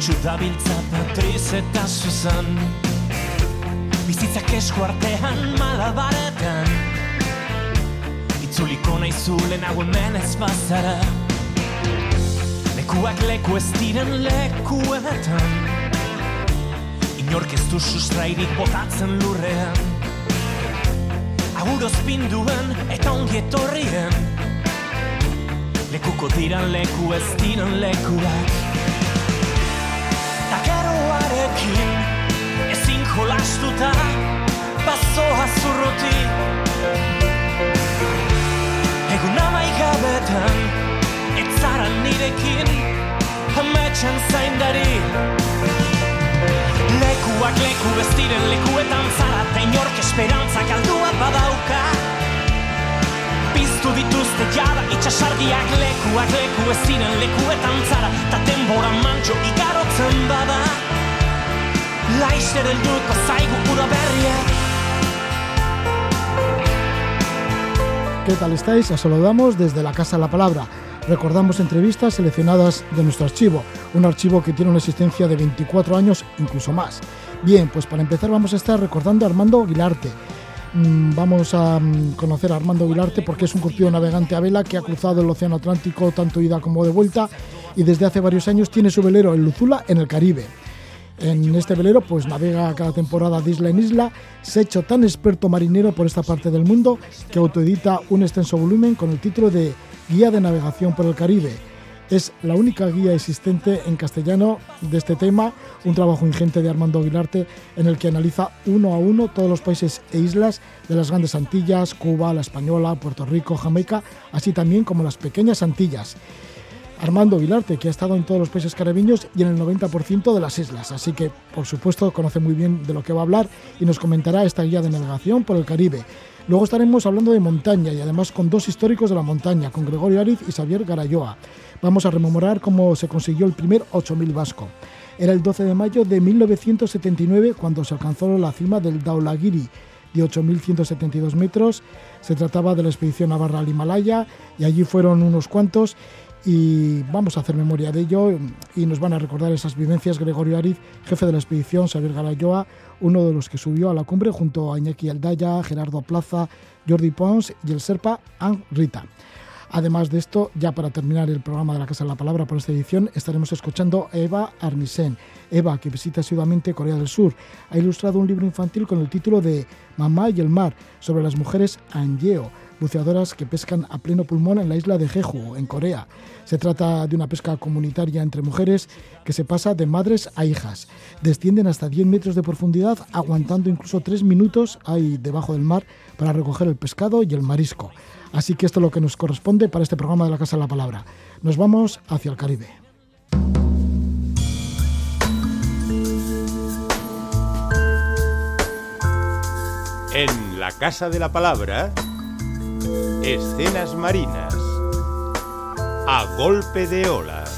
Zorion txudabiltza patriz eta zuzan Bizitzak esku artean malabaretan. Itzuliko nahi zulen hemen ez bazara. Lekuak leku ez diren lekuetan Inork ez du sustrairik botatzen lurrean. Aguroz pinduen eta ongi etorrien. Lekuko diran leku ez diran lekuak ezin jolastuta Bazoa zurruti Egun amaigabetan Ez zara nirekin Ametxan zaindari. Lekuak leku ez diren lekuetan zara Ta inork esperantza galdua badauka. Piztu dituzte jada itxasargiak lekuak leku ez diren lekuetan zara Ta denbora mantxo igarotzen bada Laizter helduko zaigu ura berriak ¿Qué tal estáis? Os saludamos desde la Casa la Palabra. Recordamos entrevistas seleccionadas de nuestro archivo, un archivo que tiene una existencia de 24 años, incluso más. Bien, pues para empezar vamos a estar recordando a Armando Aguilarte. Mm, Vamos a mm, conocer a Armando Aguilarte porque es un curtido navegante a vela que ha cruzado el Océano Atlántico tanto ida como de vuelta y desde hace varios años tiene su velero en Luzula en el Caribe. En este velero pues navega cada temporada de isla en isla, se ha hecho tan experto marinero por esta parte del mundo que autoedita un extenso volumen con el título de Guía de Navegación por el Caribe. Es la única guía existente en castellano de este tema, un trabajo ingente de Armando Aguilarte en el que analiza uno a uno todos los países e islas de las grandes Antillas, Cuba, la Española, Puerto Rico, Jamaica, así también como las pequeñas Antillas. Armando Vilarte, que ha estado en todos los países caribeños y en el 90% de las islas, así que por supuesto conoce muy bien de lo que va a hablar y nos comentará esta guía de navegación por el Caribe. Luego estaremos hablando de montaña y además con dos históricos de la montaña, con Gregorio Ariz y Xavier Garayoa. Vamos a rememorar cómo se consiguió el primer 8000 vasco. Era el 12 de mayo de 1979 cuando se alcanzó la cima del Daulagiri de 8.172 metros. Se trataba de la expedición Navarra al Himalaya y allí fueron unos cuantos y vamos a hacer memoria de ello y nos van a recordar esas vivencias Gregorio Ariz, jefe de la expedición, Xavier Garayoa, uno de los que subió a la cumbre junto a Iñaki Aldaya, Gerardo Plaza, Jordi Pons y el Serpa An Rita. Además de esto, ya para terminar el programa de la Casa de la Palabra por esta edición, estaremos escuchando a Eva Armisen. Eva, que visita asiduamente Corea del Sur, ha ilustrado un libro infantil con el título de Mamá y el mar, sobre las mujeres Anjeo, buceadoras que pescan a pleno pulmón en la isla de Jeju, en Corea. Se trata de una pesca comunitaria entre mujeres que se pasa de madres a hijas. Descienden hasta 10 metros de profundidad, aguantando incluso 3 minutos ahí debajo del mar para recoger el pescado y el marisco. Así que esto es lo que nos corresponde para este programa de la Casa de la Palabra. Nos vamos hacia el Caribe. En la Casa de la Palabra, escenas marinas. A golpe de ola.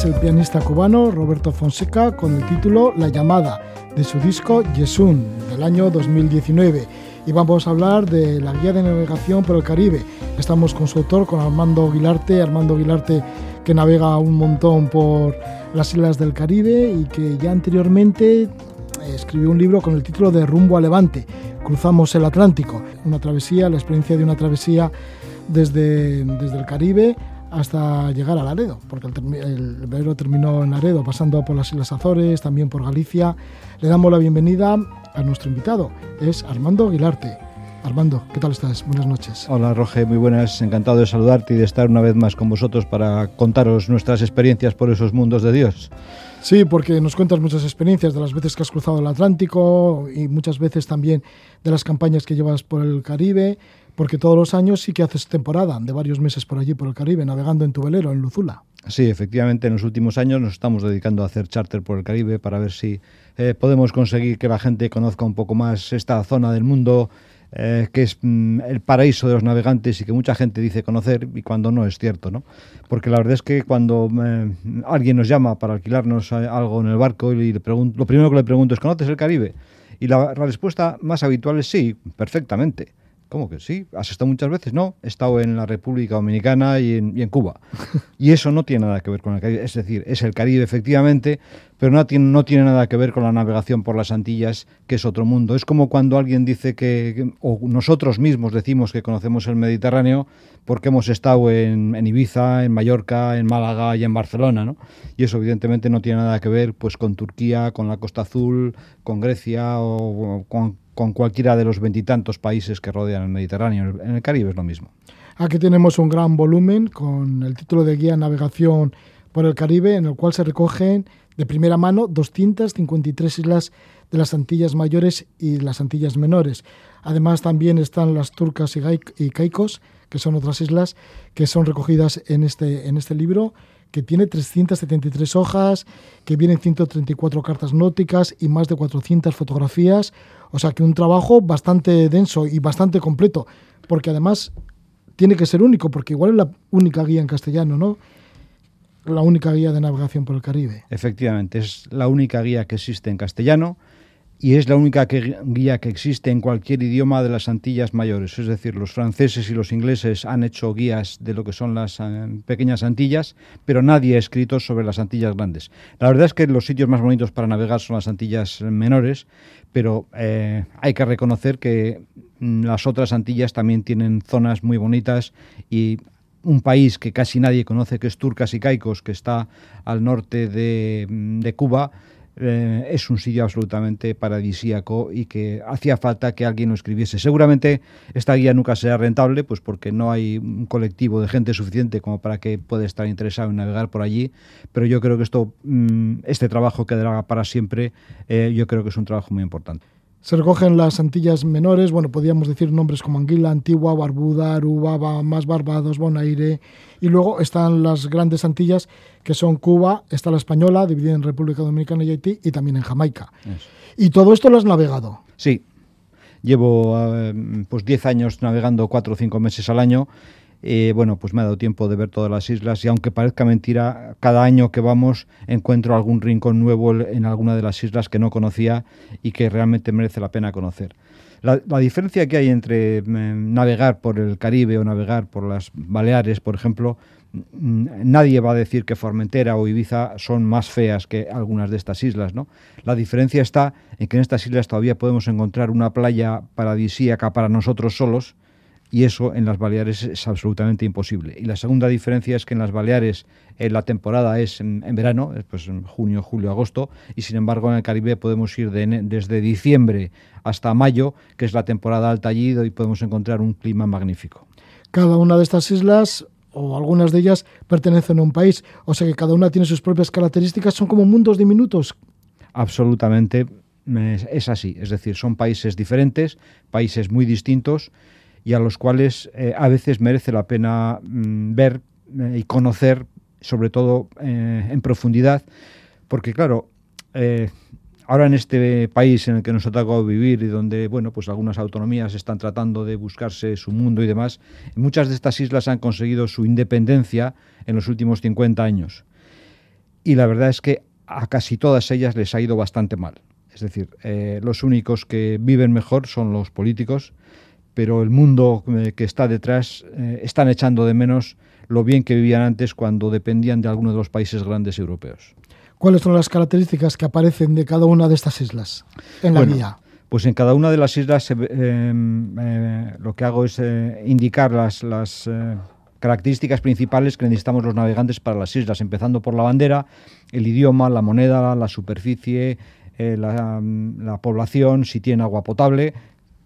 Es el pianista cubano Roberto Fonseca con el título La llamada de su disco Yesun del año 2019 y vamos a hablar de la guía de navegación por el Caribe. Estamos con su autor, con Armando Aguilarte, Armando Aguilarte que navega un montón por las islas del Caribe y que ya anteriormente escribió un libro con el título de Rumbo a Levante, Cruzamos el Atlántico, una travesía, la experiencia de una travesía desde, desde el Caribe hasta llegar a Laredo, porque el, el terminó en Laredo, pasando por las Islas Azores, también por Galicia. Le damos la bienvenida a nuestro invitado, es Armando Aguilarte. Armando, ¿qué tal estás? Buenas noches. Hola Roge, muy buenas, encantado de saludarte y de estar una vez más con vosotros para contaros nuestras experiencias por esos mundos de Dios. Sí, porque nos cuentas muchas experiencias de las veces que has cruzado el Atlántico y muchas veces también de las campañas que llevas por el Caribe, porque todos los años sí que haces temporada de varios meses por allí, por el Caribe, navegando en tu velero, en Luzula. Sí, efectivamente, en los últimos años nos estamos dedicando a hacer charter por el Caribe para ver si eh, podemos conseguir que la gente conozca un poco más esta zona del mundo eh, que es mm, el paraíso de los navegantes y que mucha gente dice conocer y cuando no es cierto, ¿no? Porque la verdad es que cuando eh, alguien nos llama para alquilarnos algo en el barco y le pregunto, lo primero que le pregunto es ¿conoces el Caribe? Y la respuesta más habitual es sí, perfectamente. ¿Cómo que sí? ¿Has estado muchas veces? No, he estado en la República Dominicana y en, Cuba. Y eso no tiene nada que ver con el Caribe. Es decir, es el Caribe efectivamente, pero no tiene, no tiene nada que ver con la navegación por las Antillas, que es otro mundo. Es como cuando alguien dice que, o nosotros mismos decimos que conocemos el Mediterráneo porque hemos estado en, Ibiza, en Mallorca, en Málaga y en Barcelona, ¿no? Y eso evidentemente no tiene nada que ver pues con Turquía, con la Costa Azul, con Grecia o con con cualquiera de los veintitantos países que rodean el Mediterráneo. En el Caribe es lo mismo. Aquí tenemos un gran volumen con el título de Guía Navegación por el Caribe, en el cual se recogen de primera mano 253 islas de las Antillas Mayores y las Antillas Menores. Además también están las Turcas y Caicos, que son otras islas que son recogidas en este, en este libro que tiene 373 hojas, que vienen 134 cartas náuticas y más de 400 fotografías. O sea que un trabajo bastante denso y bastante completo, porque además tiene que ser único, porque igual es la única guía en castellano, ¿no? La única guía de navegación por el Caribe. Efectivamente, es la única guía que existe en castellano y es la única guía que existe en cualquier idioma de las Antillas mayores. Es decir, los franceses y los ingleses han hecho guías de lo que son las eh, pequeñas Antillas, pero nadie ha escrito sobre las Antillas grandes. La verdad es que los sitios más bonitos para navegar son las Antillas menores, pero eh, hay que reconocer que mm, las otras Antillas también tienen zonas muy bonitas y un país que casi nadie conoce, que es Turcas y Caicos, que está al norte de, mm, de Cuba, eh, es un sitio absolutamente paradisíaco y que hacía falta que alguien lo escribiese. Seguramente esta guía nunca será rentable, pues porque no hay un colectivo de gente suficiente como para que pueda estar interesado en navegar por allí, pero yo creo que esto, mm, este trabajo quedará para siempre, eh, yo creo que es un trabajo muy importante. Se recogen las Antillas menores, bueno, podríamos decir nombres como Anguila, Antigua, Barbuda, Aruba, más Barbados, Bonaire, y luego están las grandes Antillas, que son Cuba, está la Española, dividida en República Dominicana y Haití, y también en Jamaica. Y todo esto lo has navegado. Sí, llevo eh, pues 10 años navegando 4 o 5 meses al año eh, bueno, pues me ha dado tiempo de ver todas las islas y aunque parezca mentira, cada año que vamos encuentro algún rincón nuevo en alguna de las islas que no conocía y que realmente merece la pena conocer. La, diferencia que hay entre mm, navegar por el Caribe o navegar por las Baleares, por ejemplo, mm, nadie va a decir que Formentera o Ibiza son más feas que algunas de estas islas, ¿no? La diferencia está en que en estas islas todavía podemos encontrar una playa paradisíaca para nosotros solos, y eso en las Baleares es absolutamente imposible. Y la segunda diferencia es que en las Baleares eh, la temporada es en, verano, pues en junio, julio, agosto, y sin embargo en el Caribe podemos ir desde diciembre hasta mayo, que es la temporada alta allí, y podemos encontrar un clima magnífico. Cada una de estas islas o algunas de ellas pertenecen a un país, o sea que cada una tiene sus propias características, son como mundos diminutos. Absolutamente, es así, es decir, son países diferentes, países muy distintos, y a los cuales eh, a veces merece la pena mm, ver eh, y conocer, sobre todo eh, en profundidad, porque claro, ahora en este país en el que nos ha tocado vivir y donde, bueno, pues algunas autonomías están tratando de buscarse su mundo y demás, muchas de estas islas han conseguido su independencia en los últimos 50 años. y la verdad es que a casi todas ellas les ha ido bastante mal. Es decir, los únicos que viven mejor son los políticos, pero el mundo eh, que está detrás eh, están echando de menos lo bien que vivían antes cuando dependían de alguno de los países grandes europeos. ¿Cuáles son las características que aparecen de cada una de estas islas en la guía? Pues en cada una de las islas lo que hago es indicar las, las características principales que necesitamos los navegantes para las islas, empezando por la bandera, el idioma, la moneda, la superficie, eh, la, población, si tiene agua potable,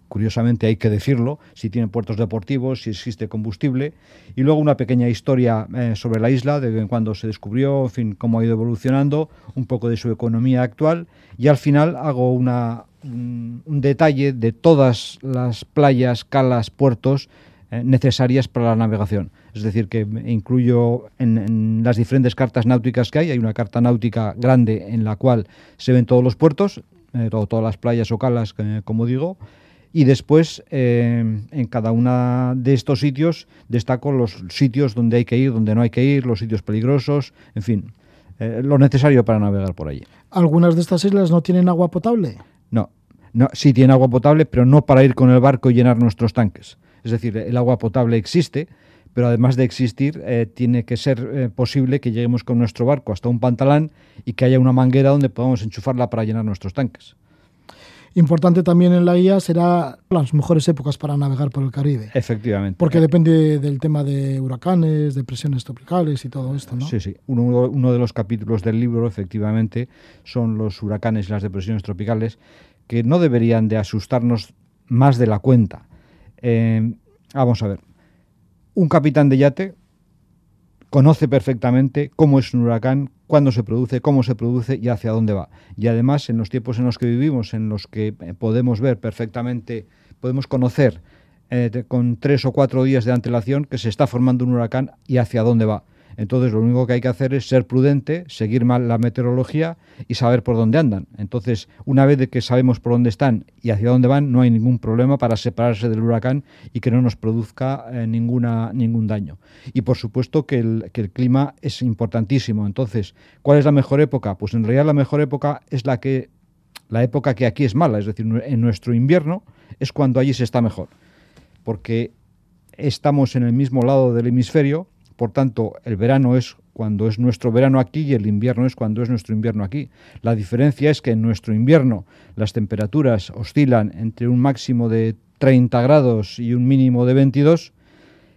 curiosamente hay que decirlo, si tiene puertos deportivos, si existe combustible, y luego una pequeña historia eh, sobre la isla, de cuando se descubrió, fin, cómo ha ido evolucionando, un poco de su economía actual, y al final hago una, un detalle de todas las playas, calas, puertos eh, necesarias para la navegación. Es decir, que incluyo en, las diferentes cartas náuticas que hay, hay una carta náutica grande en la cual se ven todos los puertos, eh, todas las playas o calas, como digo, y después en cada uno de estos sitios destaco los sitios donde hay que ir, donde no hay que ir, los sitios peligrosos, en fin, lo necesario para navegar por allí. ¿Algunas de estas islas no tienen agua potable? No, no, sí tienen agua potable, pero no para ir con el barco y llenar nuestros tanques. Es decir, el agua potable existe, pero además de existir, eh, tiene que ser eh, posible que lleguemos con nuestro barco hasta un pantalán y que haya una manguera donde podamos enchufarla para llenar nuestros tanques. Importante también en la guía será las mejores épocas para navegar por el Caribe. Efectivamente. Porque depende del tema de huracanes, de presiones tropicales y todo esto, ¿no? Sí, sí. Uno, uno de los capítulos del libro, efectivamente, son los huracanes y las depresiones tropicales, que no deberían de asustarnos más de la cuenta eh, vamos a ver. Un capitán de yate conoce perfectamente cómo es un huracán, cuándo se produce, cómo se produce y hacia dónde va. Y además, en los tiempos en los que vivimos, en los que eh, podemos ver perfectamente, podemos conocer eh, con tres o cuatro días de antelación que se está formando un huracán y hacia dónde va. Entonces lo único que hay que hacer es ser prudente, seguir mal la meteorología y saber por dónde andan. Entonces, una vez que sabemos por dónde están y hacia dónde van, no hay ningún problema para separarse del huracán y que no nos produzca eh, ninguna, ningún daño. Y por supuesto que el, que el clima es importantísimo. Entonces, ¿cuál es la mejor época? Pues en realidad la mejor época es la que la época que aquí es mala, es decir, en nuestro invierno es cuando allí se está mejor. Porque estamos en el mismo lado del hemisferio por tanto, el verano es cuando es nuestro verano aquí y el invierno es cuando es nuestro invierno aquí. La diferencia es que en nuestro invierno las temperaturas oscilan entre un máximo de 30 grados y un mínimo de 22,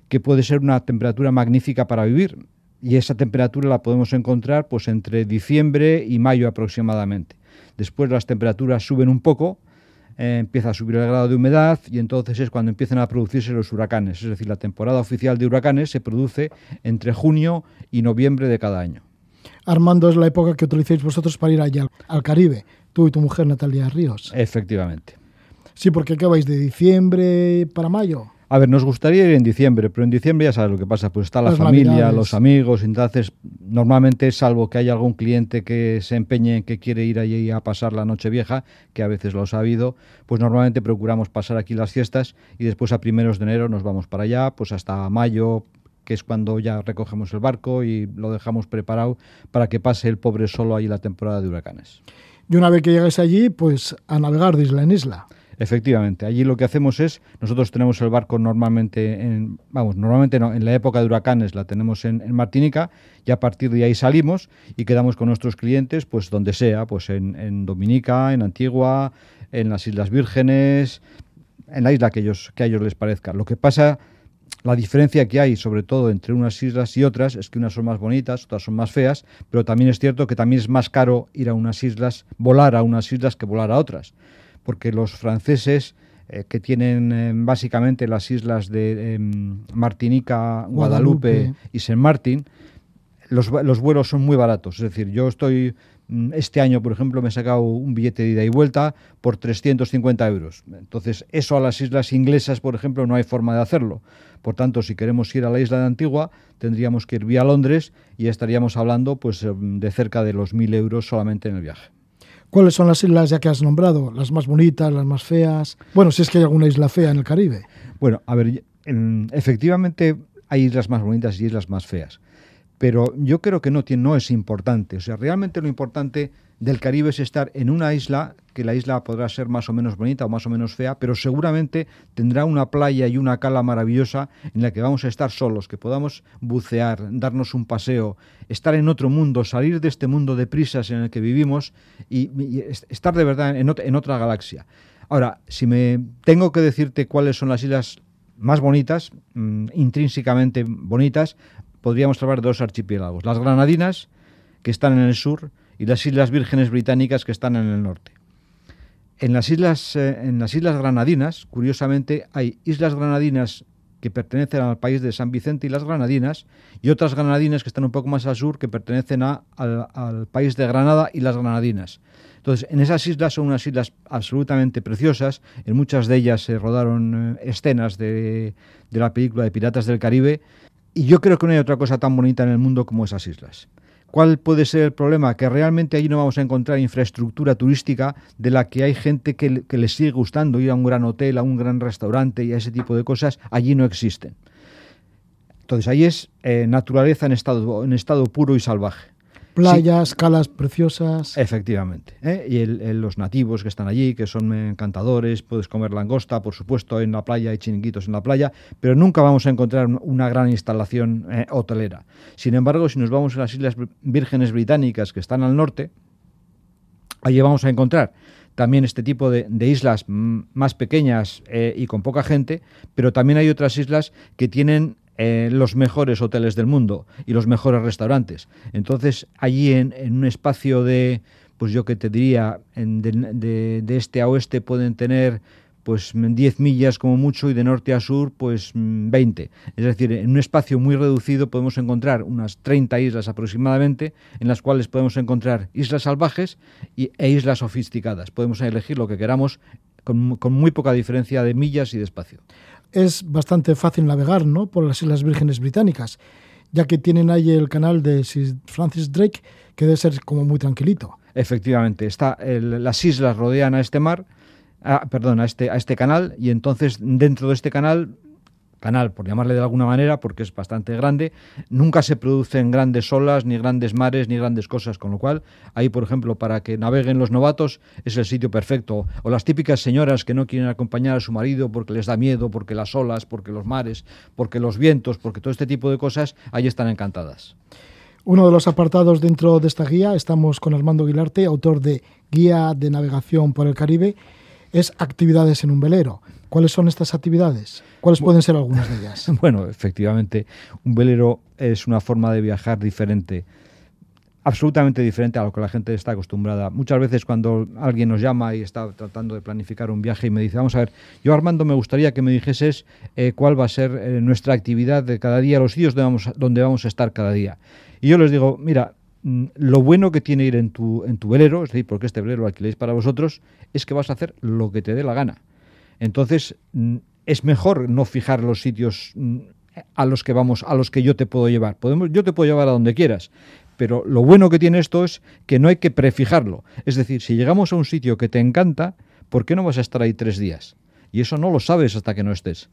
que puede ser una temperatura magnífica para vivir. Y esa temperatura la podemos encontrar pues entre diciembre y mayo aproximadamente. Después las temperaturas suben un poco eh, empieza a subir el grado de humedad y entonces es cuando empiezan a producirse los huracanes. Es decir, la temporada oficial de huracanes se produce entre junio y noviembre de cada año. Armando es la época que utilizáis vosotros para ir allá al Caribe, tú y tu mujer Natalia Ríos. Efectivamente. Sí, porque ¿qué vais de diciembre para mayo? A ver, nos gustaría ir en diciembre, pero en diciembre ya sabes lo que pasa, pues está la familia, los amigos, entonces normalmente, salvo que haya algún cliente que se empeñe en que quiere ir allí a pasar la noche vieja, que a veces lo ha habido, pues normalmente procuramos pasar aquí las fiestas y después a primeros de enero nos vamos para allá, pues hasta mayo, que es cuando ya recogemos el barco y lo dejamos preparado para que pase el pobre solo ahí la temporada de huracanes. Y una vez que llegues allí, pues a navegar de isla en isla. Efectivamente, allí lo que hacemos es, nosotros tenemos el barco normalmente, en, vamos, normalmente no, en la época de huracanes la tenemos en, Martinica y a partir de ahí salimos y quedamos con nuestros clientes pues donde sea, pues en, Dominica, en Antigua, en las Islas Vírgenes, en la isla que, ellos, que a ellos les parezca. Lo que pasa, la diferencia que hay sobre todo entre unas islas y otras es que unas son más bonitas, otras son más feas, pero también es cierto que también es más caro ir a unas islas, volar a unas islas que volar a otras porque los franceses eh, que tienen eh, básicamente las islas de em, Martinica, Guadalupe, y Saint Martin, los, vuelos son muy baratos. Es decir, yo estoy, mm, este año, por ejemplo, me he sacado un billete de ida y vuelta por 350 euros. Entonces, eso a las islas inglesas, por ejemplo, no hay forma de hacerlo. Por tanto, si queremos ir a la isla de Antigua, tendríamos que ir vía Londres y estaríamos hablando pues, em, de cerca de los 1.000 euros solamente en el viaje. ¿Cuáles son las islas ya que has nombrado? ¿Las más bonitas, las más feas? Bueno, si es que hay alguna isla fea en el Caribe. Bueno, a ver, efectivamente hay islas más bonitas y islas más feas. Pero yo creo que no, no es importante. O sea, realmente lo importante del Caribe es estar en una isla, que la isla podrá ser más o menos bonita o más o menos fea, pero seguramente tendrá una playa y una cala maravillosa en la que vamos a estar solos, que podamos bucear, darnos un paseo, estar en otro mundo, salir de este mundo de prisas en el que vivimos y, estar de verdad en, en otra galaxia. Ahora, si me tengo que decirte cuáles son las islas más bonitas, mm, intrínsecamente bonitas, podríamos hablar de dos archipiélagos. Las Granadinas, que están en el sur, y las Islas Vírgenes Británicas, que están en el norte. En las islas, eh, en las islas Granadinas, curiosamente, hay islas Granadinas que pertenecen al país de San Vicente y las Granadinas, y otras Granadinas que están un poco más al sur, que pertenecen al, al, país de Granada y las Granadinas. Entonces, en esas islas son unas islas absolutamente preciosas, en muchas de ellas se rodaron eh, escenas de, de la película de Piratas del Caribe, y yo creo que no hay otra cosa tan bonita en el mundo como esas islas. ¿Cuál puede ser el problema? Que realmente allí no vamos a encontrar infraestructura turística de la que hay gente que, que les sigue gustando ir a un gran hotel, a un gran restaurante y a ese tipo de cosas. Allí no existen. Entonces ahí es eh, naturaleza en estado, en estado puro y salvaje playas, calas preciosas. Efectivamente. ¿eh? Y los nativos que están allí, que son encantadores, puedes comer langosta, por supuesto, en la playa, hay chiringuitos en la playa, pero nunca vamos a encontrar una gran instalación eh, hotelera. Sin embargo, si nos vamos a las Islas Vírgenes Británicas, que están al norte, allí vamos a encontrar también este tipo de, islas más pequeñas eh, y con poca gente, pero también hay otras islas que tienen los mejores hoteles del mundo y los mejores restaurantes. Entonces, allí en, un espacio de, pues yo que te diría, de, este a oeste pueden tener pues 10 millas como mucho y de norte a sur pues 20. Es decir, en un espacio muy reducido podemos encontrar unas 30 islas aproximadamente en las cuales podemos encontrar islas salvajes y, e islas sofisticadas. Podemos elegir lo que queramos con, con muy poca diferencia de millas y de espacio es bastante fácil navegar ¿no? por las Islas Vírgenes Británicas, ya que tienen ahí el canal de Sir Francis Drake, que debe ser como muy tranquilito. Efectivamente, está las islas rodean a este mar, perdón, a este, a este canal, y entonces dentro de este canal canal, por llamarle de alguna manera, porque es bastante grande, nunca se producen grandes olas, ni grandes mares, ni grandes cosas, con lo cual ahí, por ejemplo, para que naveguen los novatos es el sitio perfecto. O las típicas señoras que no quieren acompañar a su marido porque les da miedo, porque las olas, porque los mares, porque los vientos, porque todo este tipo de cosas, ahí están encantadas. Uno de los apartados dentro de esta guía, estamos con Armando Aguilarte, autor de Guía de Navegación por el Caribe, es actividades en un velero. ¿Cuáles son estas actividades? ¿Cuáles pueden ser algunas de ellas? Bueno, efectivamente, un velero es una forma de viajar diferente, absolutamente diferente a lo que la gente está acostumbrada. Muchas veces cuando alguien nos llama y está tratando de planificar un viaje y me dice, vamos a ver, yo Armando me gustaría que me dijeses eh, cuál va a ser eh, nuestra actividad de cada día, los sitios donde vamos, donde vamos a estar cada día. Y yo les digo, mira, mm, lo bueno que tiene ir en tu, en tu velero, es decir, porque este velero lo alquiléis para vosotros, es que vas a hacer lo que te dé la gana. Entonces, mm, es mejor no fijar los sitios mm, a los que vamos, a los que yo te puedo llevar. Podemos, yo te puedo llevar a donde quieras, pero lo bueno que tiene esto es que no hay que prefijarlo. Es decir, si llegamos a un sitio que te encanta, ¿por qué no vas a estar ahí tres días? Y eso no lo sabes hasta que no estés.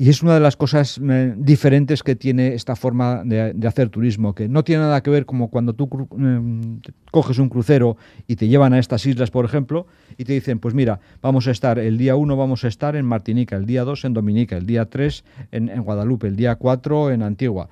Y es una de las cosas eh, diferentes que tiene esta forma de, hacer turismo, que no tiene nada que ver como cuando tú eh, coges un crucero y te llevan a estas islas, por ejemplo, y te dicen, pues mira, vamos a estar el día 1 vamos a estar en Martinica, el día 2 en Dominica, el día 3 en, en Guadalupe, el día 4 en Antigua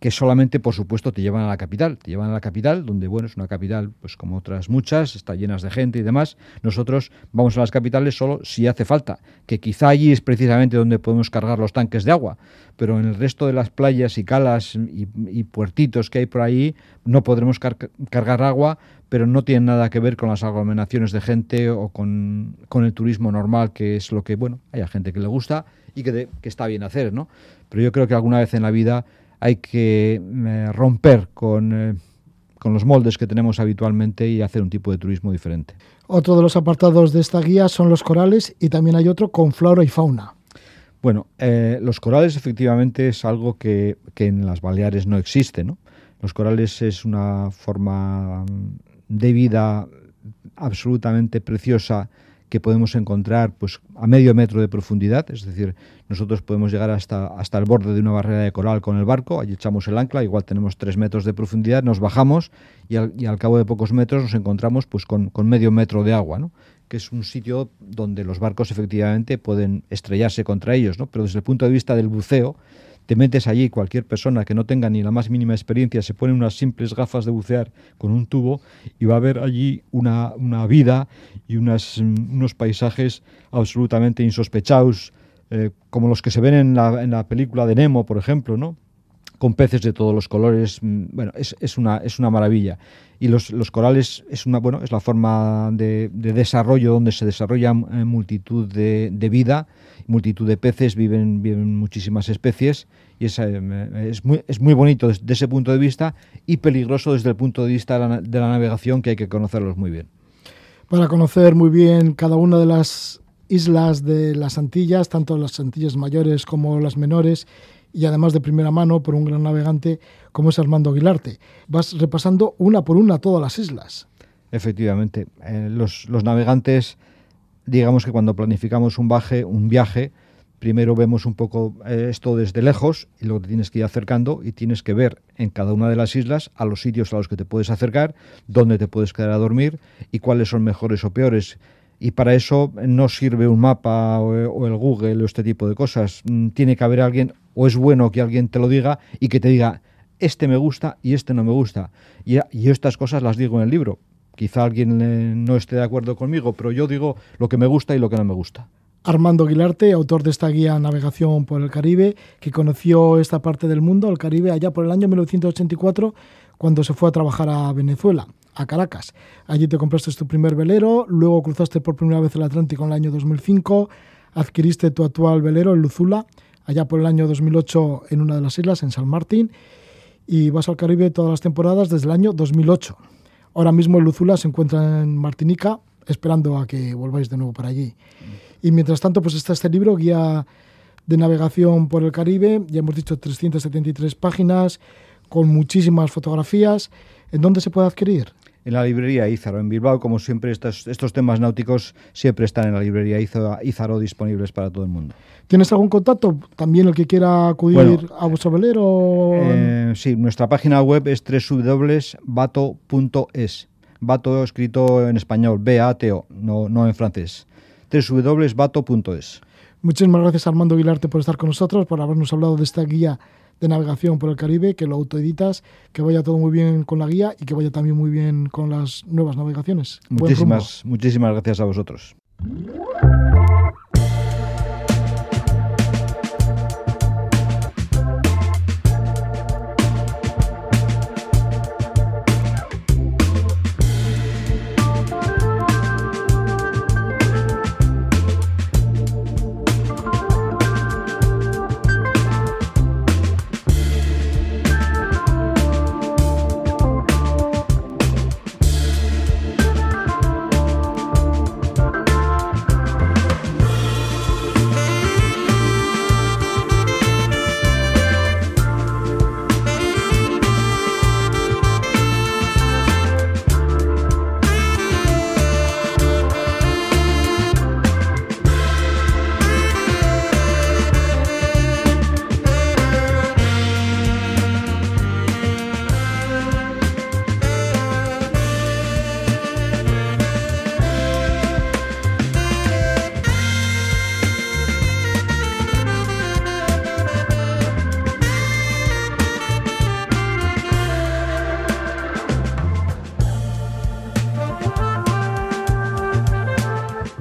que solamente, por supuesto, te llevan a la capital. Te llevan a la capital, donde, bueno, es una capital, pues como otras muchas, está llenas de gente y demás. Nosotros vamos a las capitales solo si hace falta, que quizá allí es precisamente donde podemos cargar los tanques de agua, pero en el resto de las playas y calas y, puertitos que hay por ahí no podremos cargar agua, pero no tiene nada que ver con las aglomeraciones de gente o con, el turismo normal, que es lo que, bueno, hay gente que le gusta y que, que está bien hacer, ¿no? Pero yo creo que alguna vez en la vida hay que eh, romper con, eh, con los moldes que tenemos habitualmente y hacer un tipo de turismo diferente. Otro de los apartados de esta guía son los corales y también hay otro con flora y fauna. Bueno, eh, los corales efectivamente es algo que, que, en las Baleares no existe. ¿no? Los corales es una forma de vida absolutamente preciosa que podemos encontrar pues a medio metro de profundidad, es decir, nosotros podemos llegar hasta, hasta el borde de una barrera de coral con el barco, allí echamos el ancla, igual tenemos tres metros de profundidad, nos bajamos y al, cabo de pocos metros nos encontramos pues con, con medio metro de agua, ¿no? que es un sitio donde los barcos efectivamente pueden estrellarse contra ellos, ¿no? pero desde el punto de vista del buceo, te metes allí, cualquier persona que no tenga ni la más mínima experiencia se pone unas simples gafas de bucear con un tubo y va a ver allí una, una vida y unas, unos paisajes absolutamente insospechados, eh, como los que se ven en la, en la película de Nemo, por ejemplo, ¿no? Con peces de todos los colores. mm, Bueno, es, es, una, es una maravilla. Y los, los corales es, una, bueno, es la forma de, de desarrollo donde se desarrolla eh, multitud de, de vida, multitud de peces, viven, viven muchísimas especies y es, eh, es, muy, es muy bonito desde ese punto de vista y peligroso desde el punto de vista de la, de la navegación que hay que conocerlos muy bien. Para conocer muy bien cada una de las islas de las Antillas, tanto las Antillas mayores como las menores, y además de primera mano por un gran navegante como es Armando Aguilarte. Vas repasando una por una todas las islas. Efectivamente, eh, los, los, navegantes, digamos que cuando planificamos un, baje, un viaje, primero vemos un poco eh, esto desde lejos y luego te tienes que ir acercando y tienes que ver en cada una de las islas a los sitios a los que te puedes acercar, dónde te puedes quedar a dormir y cuáles son mejores o peores. Y para eso no sirve un mapa o, el Google o este tipo de cosas. Mm, Tiene que haber alguien, o es bueno que alguien te lo diga y que te diga, este me gusta y este no me gusta. Y, y estas cosas las digo en el libro. Quizá alguien eh, no esté de acuerdo conmigo, pero yo digo lo que me gusta y lo que no me gusta. Armando Aguilarte, autor de esta guía Navegación por el Caribe, que conoció esta parte del mundo, el Caribe, allá por el año 1984, cuando se fue a trabajar a Venezuela, a Caracas. Allí te compraste tu primer velero, luego cruzaste por primera vez el Atlántico en el año 2005, adquiriste tu actual velero, el Luzula, allá por el año 2008 en una de las islas, en San Martín, y vas al Caribe todas las temporadas desde el año 2008. Ahora mismo el Luzula se encuentra en Martinica, esperando a que volváis de nuevo para allí. Y mientras tanto, pues está este libro, Guía de Navegación por el Caribe, ya hemos dicho 373 páginas, con muchísimas fotografías. ¿En dónde se puede adquirir? En la librería Ízaro, en Bilbao, como siempre, estos, estos temas náuticos siempre están en la librería Ízaro, disponibles para todo el mundo. ¿Tienes algún contacto? También el que quiera acudir bueno, a vuestro velero. Eh, sí, nuestra página web es www.bato.es. Bato escrito en español, B-A-T-O, no, no en francés www.bato.es. Muchísimas gracias Armando Aguilarte por estar con nosotros, por habernos hablado de esta guía de navegación por el Caribe, que lo autoeditas, que vaya todo muy bien con la guía y que vaya también muy bien con las nuevas navegaciones. Muchísimas, muchísimas gracias a vosotros.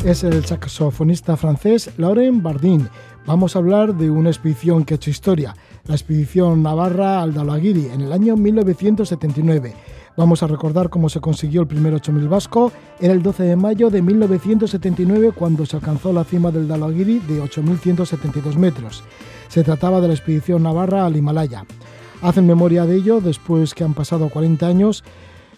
Es el saxofonista francés Laurent Bardin. Vamos a hablar de una expedición que ha hecho historia, la expedición Navarra al Dalaguiri en el año 1979. Vamos a recordar cómo se consiguió el primer 8000 vasco. Era el 12 de mayo de 1979 cuando se alcanzó la cima del Dalaguiri de 8172 metros. Se trataba de la expedición Navarra al Himalaya. Hacen memoria de ello después que han pasado 40 años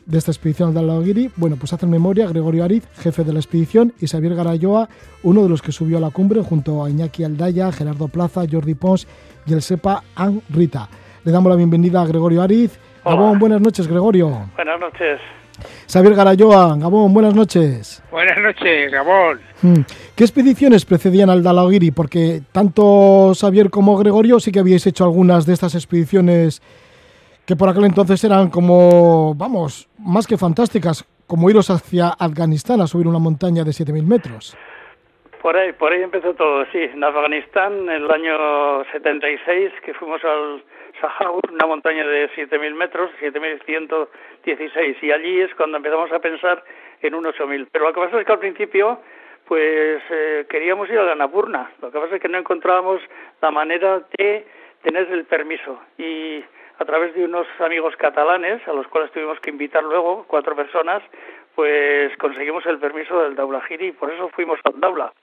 de esta expedición al Dalaguiri, bueno, pues hacen memoria Gregorio Ariz, jefe de la expedición, y Xavier Garayoa, uno de los que subió a la cumbre junto a Iñaki Aldaya, Gerardo Plaza, Jordi Pons y el SEPA An Rita. Le damos la bienvenida a Gregorio Ariz. Gabón, buenas noches, Gregorio. Buenas noches. Xavier Garayoa, Gabón, buenas noches. Buenas noches, Gabón. Mm. ¿Qué expediciones precedían al Dalagiri? Porque tanto Xavier como Gregorio sí que habíais hecho algunas de estas expediciones que por aquel entonces eran como, vamos, más que fantásticas, como iros hacia Afganistán a subir una montaña de 7.000 metros. Por ahí, por ahí empezó todo, sí. En Afganistán, en el año 76, que fuimos al Sahara, una montaña de 7.000 metros, 7.116, y allí es cuando empezamos a pensar en un 8.000. Pero lo que pasa es que al principio, pues eh, queríamos ir a la Napurna. Lo que pasa es que no encontrábamos la manera de tener el permiso. Y a través de unos amigos catalanes, a los cuales tuvimos que invitar luego, cuatro personas, pues conseguimos el permiso del Daulahiri y por eso fuimos al Daula.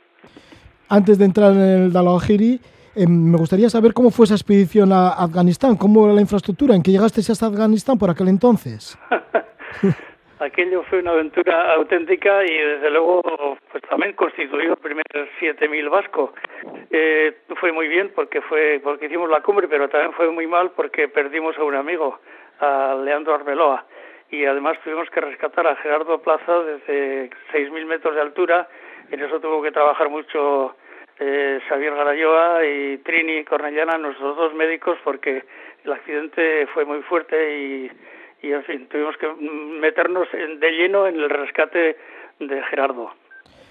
Antes de entrar en el Dalawahiri, eh, me gustaría saber cómo fue esa expedición a Afganistán, cómo era la infraestructura, en que llegaste hasta Afganistán por aquel entonces. Aquello fue una aventura auténtica y desde luego pues también constituyó el primer 7000 vasco. Eh, fue muy bien porque fue porque hicimos la cumbre, pero también fue muy mal porque perdimos a un amigo, a Leandro Arbeloa y además tuvimos que rescatar a Gerardo Plaza desde 6.000 metros de altura en eso tuvo que trabajar mucho eh, Xavier Garayoa y Trini Cornellana, nuestros dos médicos, porque el accidente fue muy fuerte y, y en fin, tuvimos que meternos de lleno en el rescate de Gerardo.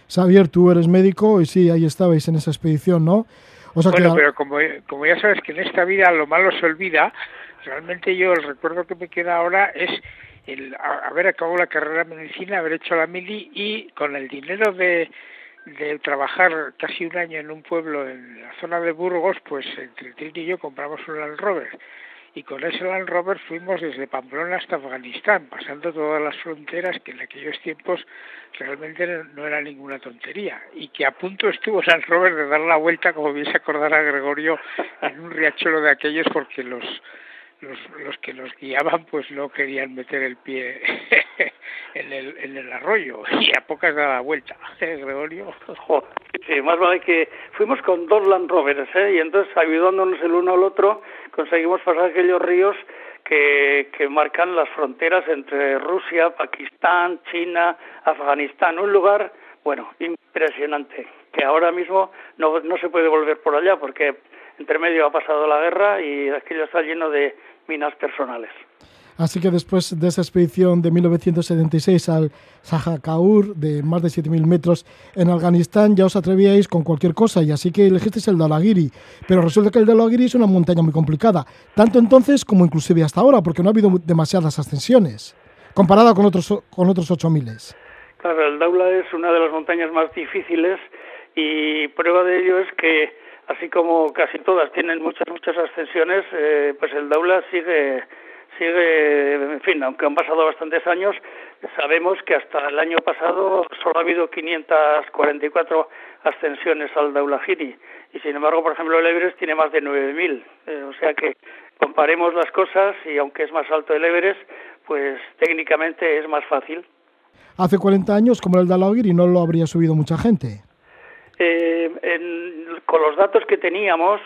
Xavier, tú eres médico y sí, ahí estabais en esa expedición, ¿no? bueno, pero como, como ya sabes que en esta vida lo malo se olvida, realmente yo el recuerdo que me queda ahora es el haber acabado la carrera de medicina, haber hecho la mili y con el dinero de, de trabajar casi un año en un pueblo en la zona de Burgos, pues entre Trini y yo compramos un Land Rover y con ese Land Rover fuimos desde Pamplona hasta Afganistán, pasando todas las fronteras que en aquellos tiempos realmente no era ninguna tontería y que a punto estuvo Land Rover de dar la vuelta, como bien se acordará Gregorio, en un riachuelo de aquellos porque los los, los que nos guiaban pues no querían meter el pie en el, en el arroyo y a pocas daba vuelta, ¿eh, Gregorio? sí, más vale que fuimos con dos Land Rovers ¿eh? y entonces ayudándonos el uno al otro conseguimos pasar aquellos ríos que, que marcan las fronteras entre Rusia, Pakistán, China, Afganistán, un lugar, bueno, impresionante, que ahora mismo no, no se puede volver por allá porque entre medio ha pasado la guerra y aquello está lleno de minas personales. Así que después de esa expedición de 1976 al Sajakaur, de más de 7.000 metros en Afganistán, ya os atrevíais con cualquier cosa y así que elegisteis el Dalagiri. Pero resulta que el Dalagiri es una montaña muy complicada, tanto entonces como inclusive hasta ahora, porque no ha habido demasiadas ascensiones, comparada con otros, con otros 8.000. Claro, el Daula es una de las montañas más difíciles y prueba de ello es que así como casi todas tienen muchas, muchas ascensiones, eh, pues el Daula sigue, sigue, en fin, aunque han pasado bastantes años, sabemos que hasta el año pasado solo ha habido 544 ascensiones al Daula Giri y sin embargo, por ejemplo, el Everest tiene más de 9.000, eh, o sea que comparemos las cosas y aunque es más alto el Everest, pues técnicamente es más fácil. Hace 40 años, como el Dalagiri, no lo habría subido mucha gente. Eh, en, con los datos que teníamos,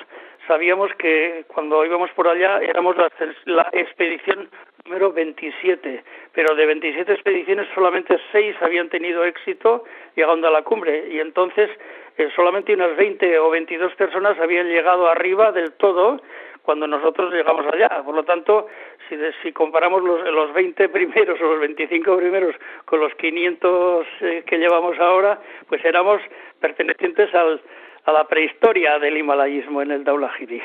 sabíamos que cuando íbamos por allá éramos la, la, expedición número 27, pero de 27 expediciones solamente 6 habían tenido éxito llegando a la cumbre y entonces eh, solamente unas 20 o 22 personas habían llegado arriba del todo cuando nosotros llegamos allá. Por lo tanto, si, si comparamos los, los 20 primeros o los 25 primeros con los 500 eh, que llevamos ahora, pues éramos pertenecientes al, a la prehistoria del himalayismo en el Daulahiri.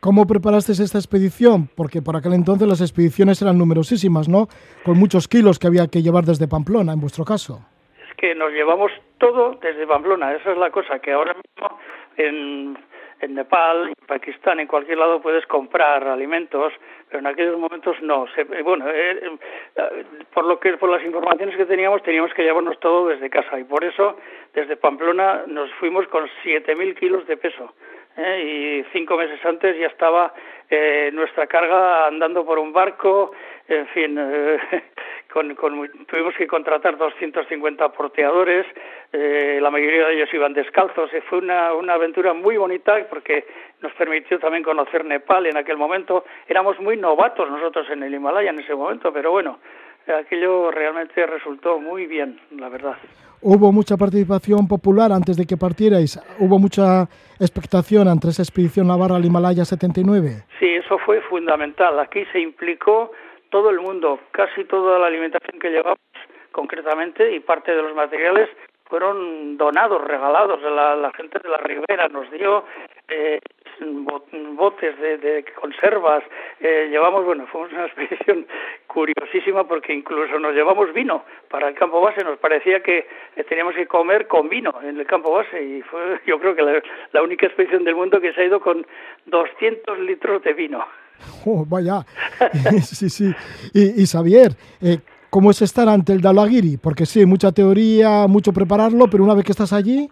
¿Cómo preparaste esta expedición? Porque por aquel entonces las expediciones eran numerosísimas, ¿no? Con muchos kilos que había que llevar desde Pamplona, en vuestro caso. Es que nos llevamos todo desde Pamplona, esa es la cosa, que ahora mismo en en Nepal, en Pakistán, en cualquier lado puedes comprar alimentos, pero en aquellos momentos no. Eh, bueno, eh, eh, por lo que por las informaciones que teníamos teníamos que llevarnos todo desde casa y por eso desde Pamplona nos fuimos con 7.000 kilos de peso. y cinco meses antes ya estaba nuestra carga andando por un barco, en fin, tuvimos que contratar 250 porteadores, eh, la mayoría de ellos iban descalzos, y fue una, una aventura muy bonita porque nos permitió también conocer Nepal en aquel momento. Éramos muy novatos nosotros en el Himalaya en ese momento, pero bueno, aquello realmente resultó muy bien, la verdad. ¿Hubo mucha participación popular antes de que partierais? ¿Hubo mucha expectación ante esa expedición navarra al Himalaya 79? Sí, eso fue fundamental. Aquí se implicó todo el mundo, casi toda la alimentación que llevamos concretamente y parte de los materiales fueron donados, regalados. La, la gente de la ribera nos dio eh, botes de, conservas. Eh, llevamos, bueno, fue una expedición curiosísima porque incluso nos llevamos vino para el campo base. Nos parecía que teníamos que comer con vino en el campo base y fue, yo creo que la, única expedición del mundo que se ha ido con 200 litros de vino. Oh, vaya, sí, sí. Y, y Xavier, eh, ¿Cómo es estar ante el Dalagiri? Porque sí, mucha teoría, mucho prepararlo, pero una vez que estás allí...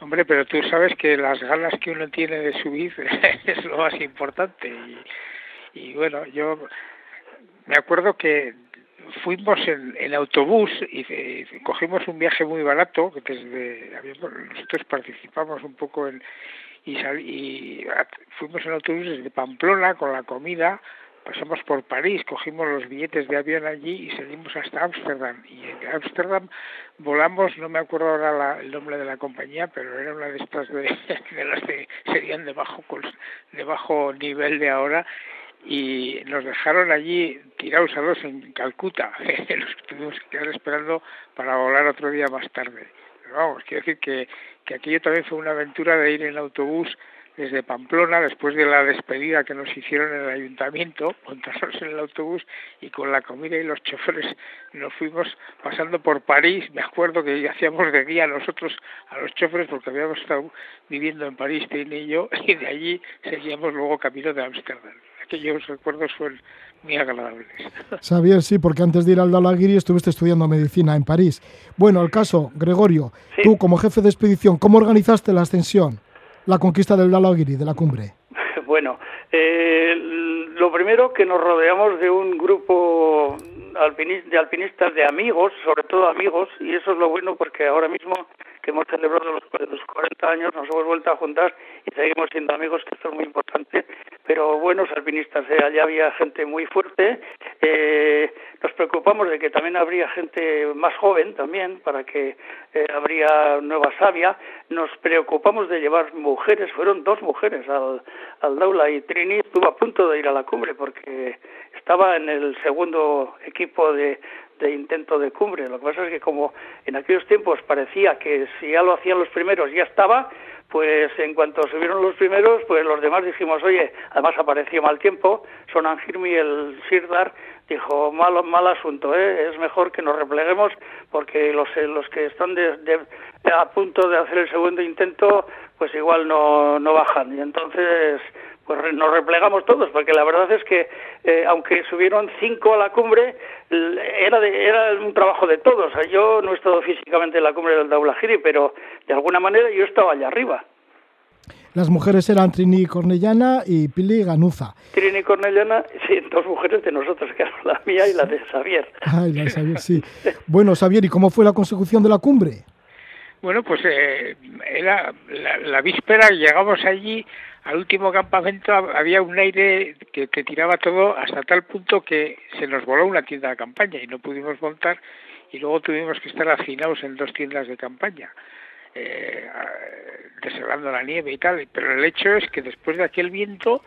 Hombre, pero tú sabes que las ganas que uno tiene de subir es lo más importante. Y, bueno, yo me acuerdo que fuimos en, autobús y, cogimos un viaje muy barato, que desde nosotros participamos un poco en y, y fuimos en autobús desde Pamplona con la comida pasamos por París, cogimos los billetes de avión allí y salimos hasta Ámsterdam. Y en Ámsterdam volamos, no me acuerdo ahora el nombre de la compañía, pero era una de estas de, las que serían de bajo, de bajo nivel de ahora y nos dejaron allí tirados a dos en Calcuta, los tuvimos que quedar esperando para volar otro día más tarde. Pero vamos, quiero decir que, que aquello también fue una aventura de ir en autobús desde Pamplona, después de la despedida que nos hicieron en el ayuntamiento, montarnos en el autobús y con la comida y los choferes nos fuimos pasando por París. Me acuerdo que hacíamos de guía nosotros a los choferes porque habíamos estado viviendo en París, Tine y yo, y de allí seguíamos luego camino de Ámsterdam. Aquellos recuerdos fueron muy agradables. Xavier, sí, porque antes de ir al Dalagiri estuviste estudiando medicina en París. Bueno, el caso, Gregorio, tú como jefe de expedición, ¿cómo organizaste la ascensión? la conquista del Dalagiri, de la cumbre? Bueno, eh, lo primero que nos rodeamos de un grupo de alpinistas de amigos, sobre todo amigos, y eso es lo bueno porque ahora mismo que hemos celebrado los, 40 años nos hemos vuelto a juntar y seguimos siendo amigos, que esto es muy importante, pero buenos alpinistas, ¿eh? allá había gente muy fuerte, eh, nos preocupamos de que también habría gente más joven también, para que eh, habría nueva savia, nos preocupamos de llevar mujeres, fueron dos mujeres al, al Daula y Trini estuvo a punto de ir a la cumbre porque estaba en el segundo equipo de, de intento de cumbre. Lo que pasa es que como en aquellos tiempos parecía que si ya lo hacían los primeros ya estaba, pues en cuanto subieron los primeros, pues los demás dijimos, oye, además apareció mal tiempo, Son Angirmi, el Sirdar, dijo, mal, mal asunto, ¿eh? es mejor que nos repleguemos porque los, los que están de, a punto de hacer el segundo intento, pues igual no, no bajan. Y entonces pues nos replegamos todos, porque la verdad es que eh, aunque subieron cinco a la cumbre, era, era un trabajo de todos. yo no he estado físicamente en la cumbre del Daulahiri, pero de alguna manera yo estaba allá arriba. Las mujeres eran Trini Cornellana y Pili Ganuza. Trini Cornellana, sí, dos mujeres de nosotros, que la mía y la de Xavier. Ay, la de Xavier, sí. bueno, Xavier, ¿y cómo fue la consecución de la cumbre? Bueno, pues eh, era la, la víspera, llegamos allí al último campamento había un aire que te tiraba todo hasta tal punto que se nos voló una tienda de campaña y no pudimos montar y luego tuvimos que estar hacinados en dos tiendas de campaña, eh, la nieve y tal. Pero el hecho es que después de aquel viento,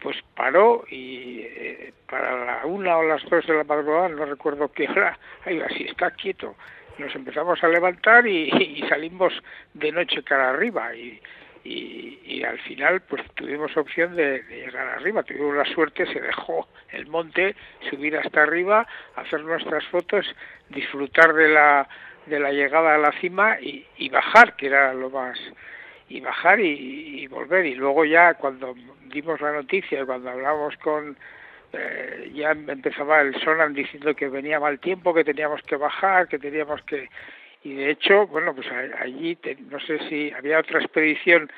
pues paró y eh, para la una o las dos de la madrugada, no recuerdo qué hora, ahí así está quieto. Nos empezamos a levantar y, y salimos de noche cara arriba y y, al final pues tuvimos opción de, llegar arriba, tuvimos la suerte, se dejó el monte, subir hasta arriba, hacer nuestras fotos, disfrutar de la, de la llegada a la cima y, bajar, que era lo más y bajar y, volver. Y luego ya cuando dimos la noticia cuando hablamos con eh, ya empezaba el Sonan diciendo que venía mal tiempo que teníamos que bajar que teníamos que y de hecho, bueno, pues allí, no sé si había otra expedición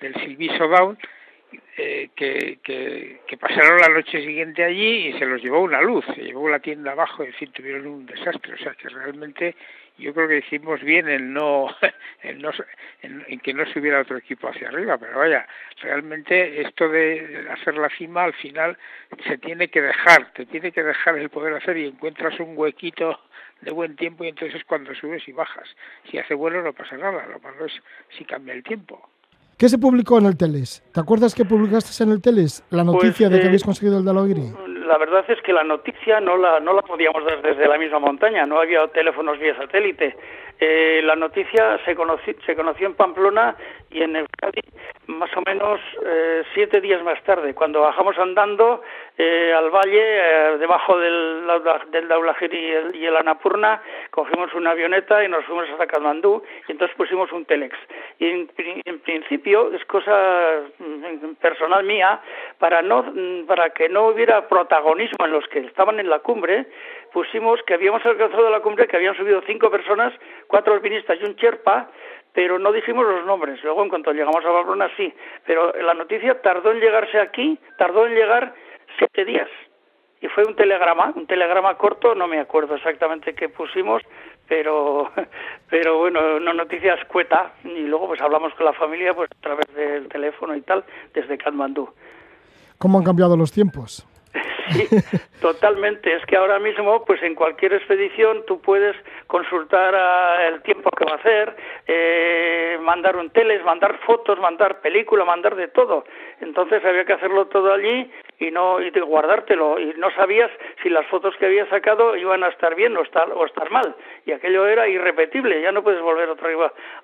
del Silviso Down eh, que, que, pasaron la noche siguiente allí y se los llevó una luz, se llevó la tienda abajo, en fin, tuvieron un desastre, o sea que realmente yo creo que hicimos bien en no, en, no en, que no subiera otro equipo hacia arriba, pero vaya, realmente esto de hacer la cima al final se tiene que dejar, te tiene que dejar el poder hacer y encuentras un huequito de buen tiempo y entonces cuando subes y bajas. Si hace vuelo no pasa nada, lo malo es si cambia el tiempo. ¿Qué se publicó en el Teles? ¿Te acuerdas que publicaste en el Teles la pues, noticia de que eh, habéis conseguido el Dalogiri? La verdad es que la noticia no la, no la podíamos dar desde la misma montaña, no había teléfonos vía satélite. Eh, la noticia se conoció, se conoció en Pamplona y en Euskadi más o menos eh, siete días más tarde, cuando bajamos andando eh, al valle, eh, debajo del, del Daulagiri y el, y el, Anapurna, cogimos una avioneta y nos fuimos hasta Katmandú y entonces pusimos un telex. Y en, en principio es cosa mm, personal mía, para, no, mm, para que no hubiera protagonismo en los que estaban en la cumbre, pusimos que habíamos alcanzado la cumbre, que habían subido cinco personas, cuatro alpinistas y un Sherpa, pero no dijimos los nombres. Luego, en cuanto llegamos a Barcelona, sí. Pero la noticia tardó en llegarse aquí, tardó en llegar siete días. Y fue un telegrama, un telegrama corto, no me acuerdo exactamente qué pusimos, pero, pero bueno, una noticia escueta. Y luego, pues hablamos con la familia, pues a través del teléfono y tal, desde Katmandú. ¿Cómo han cambiado los tiempos? Sí, totalmente. Es que ahora mismo, pues en cualquier expedición tú puedes consultar el tiempo que va a hacer, eh, mandar un teles, mandar fotos, mandar película, mandar de todo. Entonces había que hacerlo todo allí y no y guardártelo y no sabías si las fotos que había sacado iban a estar bien o estar o estar mal y aquello era irrepetible ya no puedes volver otra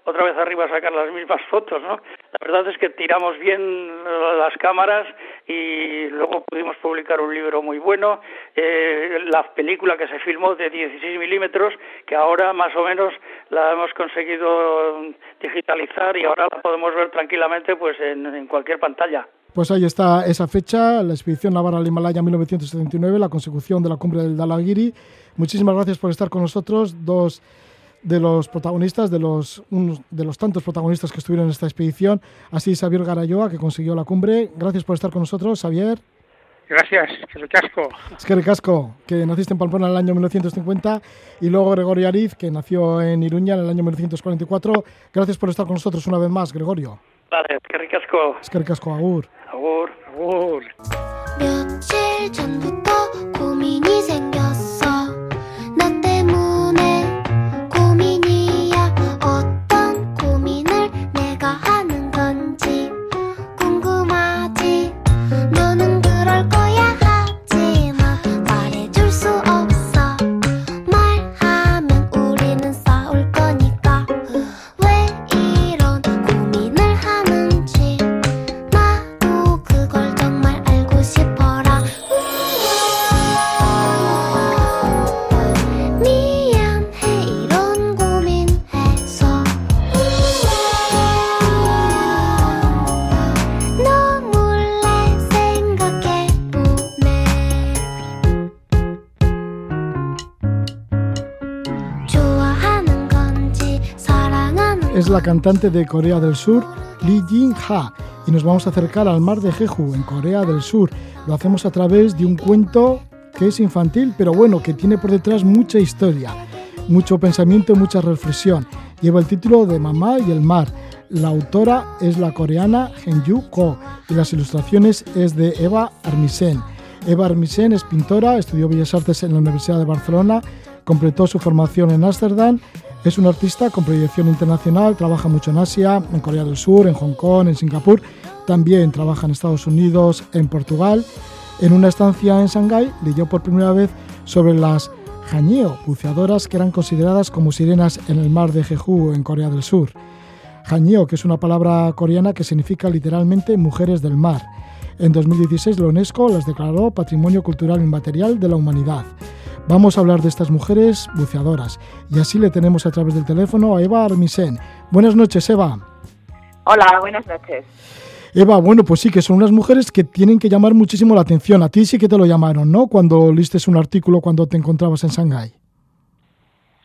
otra vez arriba a sacar las mismas fotos no la verdad es que tiramos bien las cámaras y luego pudimos publicar un libro muy bueno eh, la película que se filmó de 16 milímetros que ahora más o menos la hemos conseguido digitalizar y ahora la podemos ver tranquilamente pues en cualquier pantalla pues ahí está esa fecha, la expedición navarra al Himalaya 1979, la consecución de la cumbre del Dalagiri. Muchísimas gracias por estar con nosotros, dos de los protagonistas, de los, de los tantos protagonistas que estuvieron en esta expedición. Así Xavier Garayoa, que consiguió la cumbre. Gracias por estar con nosotros, Xavier. Gracias, que casco. Es que casco, que naciste en Pamplona en el año 1950 y luego Gregorio Ariz, que nació en Iruña en el año 1944. Gracias por estar con nosotros una vez más, Gregorio. Vale, eskerrik asko. Eskerrik asko, agur. Agur. Agur. Cantante de Corea del Sur, Lee Jin-ha, y nos vamos a acercar al mar de Jeju, en Corea del Sur. Lo hacemos a través de un cuento que es infantil, pero bueno, que tiene por detrás mucha historia, mucho pensamiento mucha reflexión. Lleva el título de Mamá y el mar. La autora es la coreana Henju Ko y las ilustraciones es de Eva Armisen. Eva Armisen es pintora, estudió Bellas Artes en la Universidad de Barcelona, completó su formación en Ámsterdam es un artista con proyección internacional, trabaja mucho en Asia, en Corea del Sur, en Hong Kong, en Singapur, también trabaja en Estados Unidos, en Portugal. En una estancia en Shanghái leyó por primera vez sobre las Hanyeo, buceadoras que eran consideradas como sirenas en el mar de Jeju, en Corea del Sur. Hanyeo, que es una palabra coreana que significa literalmente mujeres del mar. En 2016 la UNESCO las declaró Patrimonio Cultural Inmaterial de la Humanidad. Vamos a hablar de estas mujeres buceadoras y así le tenemos a través del teléfono a Eva Armisen. Buenas noches, Eva. Hola, buenas noches. Eva, bueno, pues sí, que son unas mujeres que tienen que llamar muchísimo la atención. A ti sí que te lo llamaron, ¿no? Cuando listes un artículo cuando te encontrabas en Shanghái.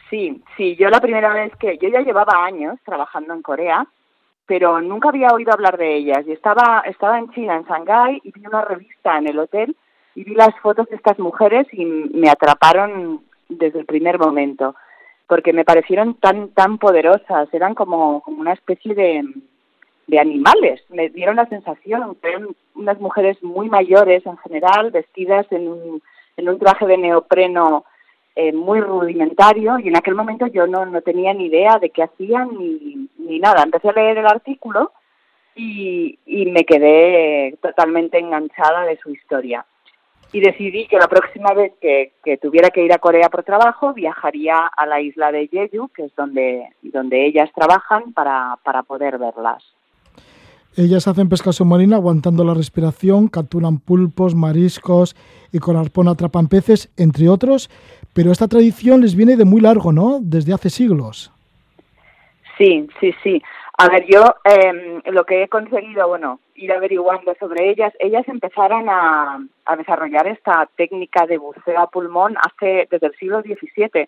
Sí, sí, yo la primera vez que... Yo ya llevaba años trabajando en Corea, pero nunca había oído hablar de ellas. Y estaba, estaba en China, en Shanghái, y vi una revista en el hotel y vi las fotos de estas mujeres y me atraparon desde el primer momento. porque me parecieron tan tan poderosas, eran como, como una especie de, de animales, me dieron la sensación, eran unas mujeres muy mayores en general, vestidas en un, en un traje de neopreno eh, muy rudimentario y en aquel momento yo no, no tenía ni idea de qué hacían ni, ni nada. Empecé a leer el artículo y, y me quedé totalmente enganchada de su historia y decidí que la próxima vez que, que, tuviera que ir a Corea por trabajo viajaría a la isla de Jeju, que es donde, donde ellas trabajan, para, para poder verlas. Ellas hacen pesca submarina aguantando la respiración, capturan pulpos, mariscos y con arpón atrapan peces, entre otros, pero esta tradición les viene de muy largo, ¿no? Desde hace siglos. Sí, sí, sí. A ver, yo eh, lo que he conseguido, bueno, ir averiguando sobre ellas, ellas empezaron a, a, desarrollar esta técnica de buceo a pulmón hace desde el siglo XVII,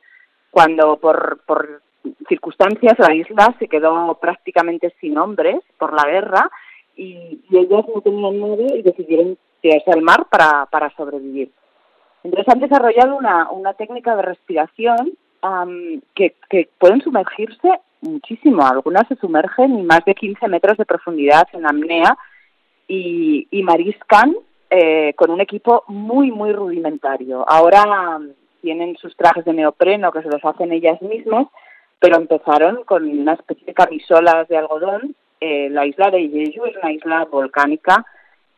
cuando por, por circunstancias la isla se quedó prácticamente sin hombres por la guerra y, ellas no tenían nada y decidieron tirarse al mar para, para sobrevivir. Entonces han desarrollado una, una técnica de respiración que, que pueden sumergirse muchísimo. Algunas se sumergen y más de 15 metros de profundidad en apnea y, y mariscan eh, con un equipo muy, muy rudimentario. Ahora um, tienen sus trajes de neopreno que se los hacen ellas mismas, pero empezaron con una especie de camisolas de algodón. Eh, la isla de Jeju es una isla volcánica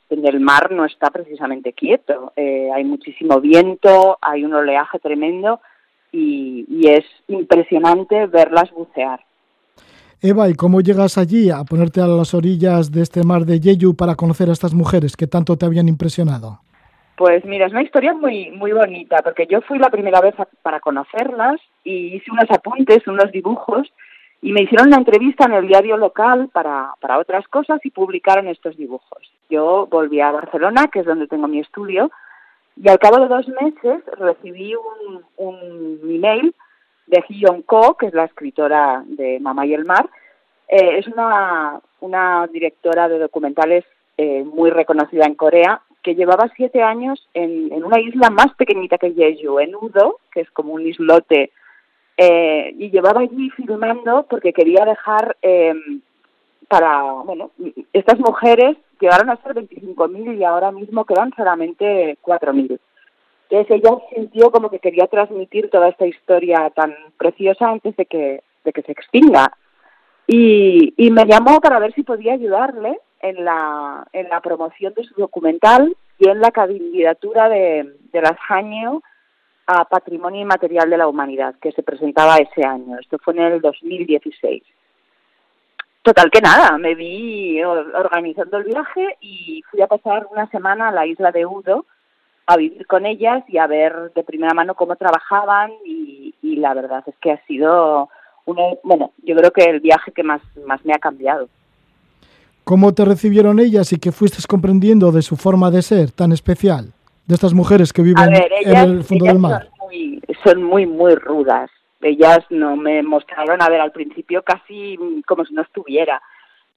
donde el mar no está precisamente quieto. Eh, hay muchísimo viento, hay un oleaje tremendo y, y es impresionante verlas bucear. Eva, ¿y cómo llegas allí a ponerte a las orillas de este mar de Jeju para conocer a estas mujeres que tanto te habían impresionado? Pues mira, es una historia muy muy bonita, porque yo fui la primera vez a, para conocerlas y hice unos apuntes, unos dibujos, y me hicieron una entrevista en el diario local para, para otras cosas y publicaron estos dibujos. Yo volví a Barcelona, que es donde tengo mi estudio, y al cabo de dos meses recibí un, un email de Hyun Ko, que es la escritora de Mamá y el Mar. Eh, es una, directora de documentales eh, muy reconocida en Corea, que llevaba siete años en, una isla más pequeñita que Jeju, en Udo, que es como un islote, eh, y llevaba allí filmando porque quería dejar eh, para, bueno, estas mujeres llegaron a ser 25.000 y ahora mismo quedan solamente 4.000. Entonces ella sintió como que quería transmitir toda esta historia tan preciosa antes de que, de que se extinga. Y, me llamó para ver si podía ayudarle en la, en la promoción de su documental y en la candidatura de, de las año a Patrimonio Inmaterial de la Humanidad, que se presentaba ese año. Esto fue en el 2016. Total que nada, me vi organizando el viaje y fui a pasar una semana a la isla de Udo, a vivir con ellas y a ver de primera mano cómo trabajaban y, y la verdad es que ha sido uno, bueno, yo creo que el viaje que más, más me ha cambiado. ¿Cómo te recibieron ellas y qué fuiste comprendiendo de su forma de ser tan especial? De estas mujeres que viven ver, ellas, en el fondo del mar. Son muy, son muy, muy rudas. Ellas no me mostraron, a ver, al principio casi como si no estuviera